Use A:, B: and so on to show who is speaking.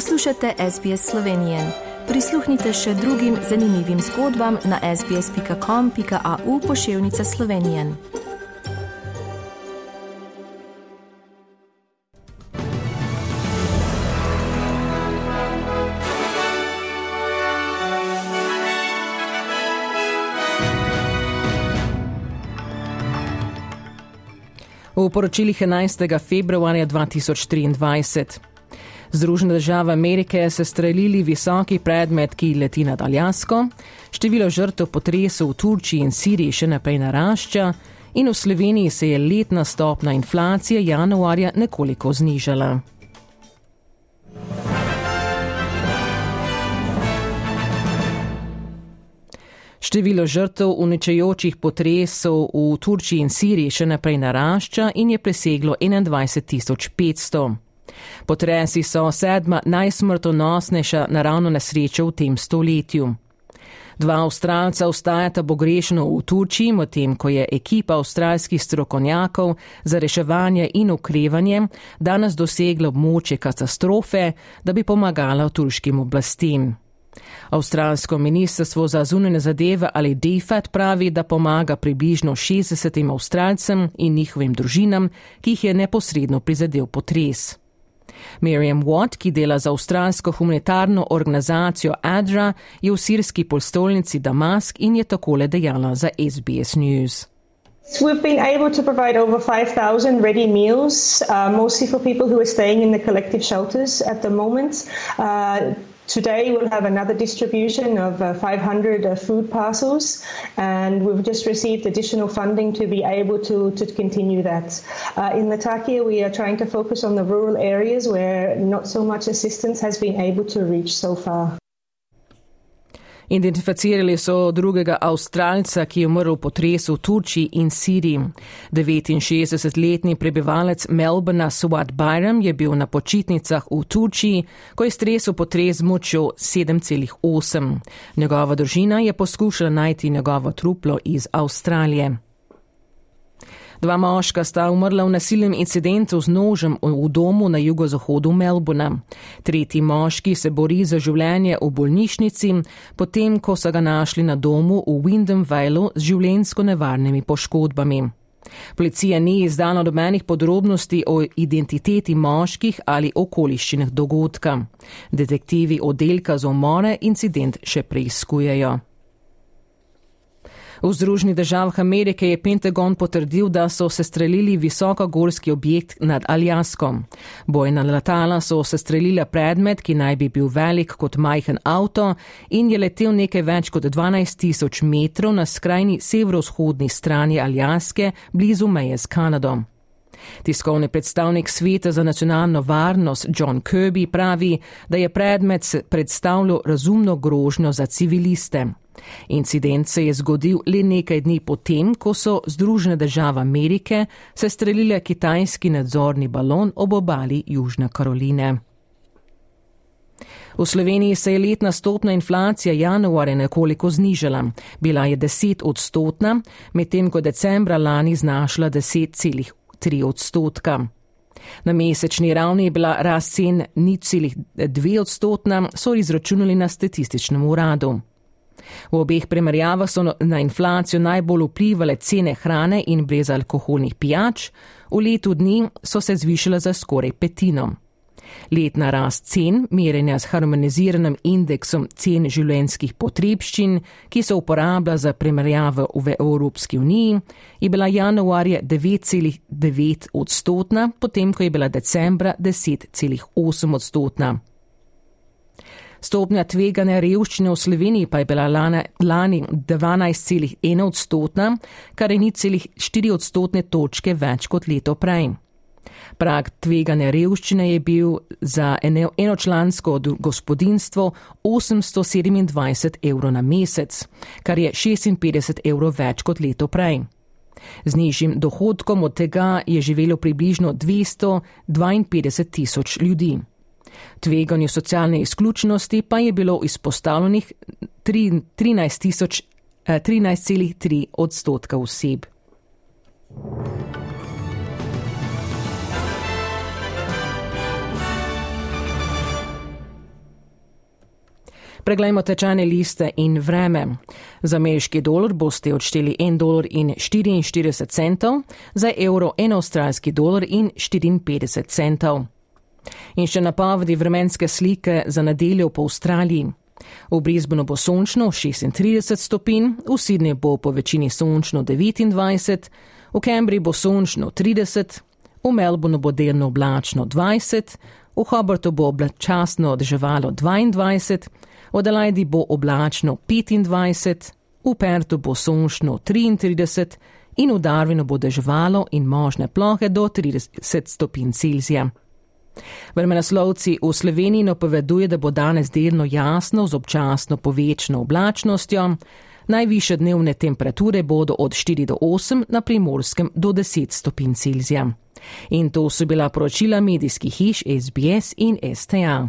A: Poslušate SBS Slovenije. Prisluhnite še drugim zanimivim zgodbam na sbsp.com.au pošiljka Slovenije.
B: V poročilih 11. februarja 2023. Združene države Amerike so streljili visoki predmet, ki leti nad Aljasko, število žrtev potresov v Turčiji in Siriji še naprej narašča in v Sloveniji se je letna stopna inflacije januarja nekoliko znižala. Število žrtev uničujočih potresov v Turčiji in Siriji še naprej narašča in je preseglo 21.500. Potresi so sedma najsmrtonosnejša naravna nesreča v tem stoletju. Dva avstralca ostajata pogrešeno v Turčiji, medtem ko je ekipa avstralskih strokovnjakov za reševanje in okrevanje danes dosegla območje katastrofe, da bi pomagala turškim oblastem. Avstralsko ministrstvo za zunanje zadeve ali DFAT pravi, da pomaga približno 60 avstralcem in njihovim družinam, ki jih je neposredno prizadel potres. Miriam Watt, ki dela za avstralsko humanitarno organizacijo ADRA, je v sirski polstolnici Damask in je takole dejala za SBS News.
C: We've been able to provide over 5,000 ready meals, uh, mostly for people who are staying in the collective shelters at the moment. Uh, Today we'll have another distribution of uh, 500 uh, food parcels, and we've just received additional funding to be able to, to continue that. Uh, in Latakia, we are trying to focus on the rural areas where not so much assistance has been able to reach so far.
B: Identificirali so drugega Avstralca, ki je umrl v potresu v Turčiji in Siriji. 69-letni prebivalec Melbourna Swat Byram je bil na počitnicah v Turčiji, ko je stresel potres z močjo 7,8. Njegova družina je poskušala najti njegovo truplo iz Avstralije. Dva moška sta umrla v nasilnem incidentu z nožem v domu na jugozahodu Melbourna. Tretji moški se bori za življenje v bolnišnici, potem ko so ga našli na domu v Windham Valeu z življensko nevarnimi poškodbami. Policija ni izdala dobenih podrobnosti o identiteti moških ali okoliščinah dogodka. Detektivi oddelka za umore incident še preizkujejo. V Združenih državah Amerike je Pentagon potrdil, da so se streljili visokogorski objekt nad Aljaskom. Bojna letala so se streljila predmet, ki naj bi bil velik kot majhen avto in je letel nekaj več kot 12 tisoč metrov na skrajni severovzhodni strani Aljaske, blizu meje s Kanado. Tiskovni predstavnik sveta za nacionalno varnost John Kirby pravi, da je predmet predstavljal razumno grožnjo za civiliste. Incident se je zgodil le nekaj dni potem, ko so Združene države Amerike sestrelile kitajski nadzorni balon ob obali Južne Karoline. V Sloveniji se je letna stopna inflacija januarja nekoliko znižala. Bila je 10 odstotna, medtem ko decembra lani znašla 10,3 odstotka. Na mesečni ravni je bila rast cen nič celih 2 odstotna, so izračunali na statističnem uradu. V obeh primerjavah so na inflacijo najbolj vplivale cene hrane in brezalkoholnih pijač, v letu dni so se zvišale za skoraj petino. Letna rast cen, merjenja s harmoniziranim indeksom cen življenskih potrebščin, ki se uporablja za primerjavo v Evropski uniji, je bila januarja 9,9 odstotna, potem ko je bila decembra 10,8 odstotna. Stopnja tveganja revščine v Sloveniji pa je bila lane, lani 12,1 odstotna, kar je ni celih 4 odstotne točke več kot leto prej. Prag tveganja revščine je bil za eno, enočlansko gospodinstvo 827 evrov na mesec, kar je 56 evrov več kot leto prej. Z nižjim dohodkom od tega je živelo približno 252 tisoč ljudi. Tveganju socialne izključnosti pa je bilo izpostavljenih 13,3 13 eh, odstotka oseb. Preglejmo tečajne liste in vreme. Za ameriški dolar boste odšteli 1 dolar in 44 centov, za evro 1 avstralski dolar in 54 centov. In še napovedi vremenske slike za nedeljo po Avstraliji. V Brisbaneu bo sončno 36 stopinj, v Sydneyju bo po večini sončno 29, v Cambridgeu bo sončno 30, v Melbourneu bo delno oblačno 20, v Hobartu bo oblačasno deževalo 22, v Adelaidi bo oblačno 25, v Pertu bo sončno 33 in v Darwinu bo deževalo in možne plohe do 30 stopinj Celzija. Vremenoslovci v Sloveniji napoveduje, da bo danes delno jasno z občasno povečno oblačnostjo. Najviše dnevne temperature bodo od 4 do 8, na primorskem do 10 stopinj Celzija. In to so bila poročila medijskih hiš SBS in STA.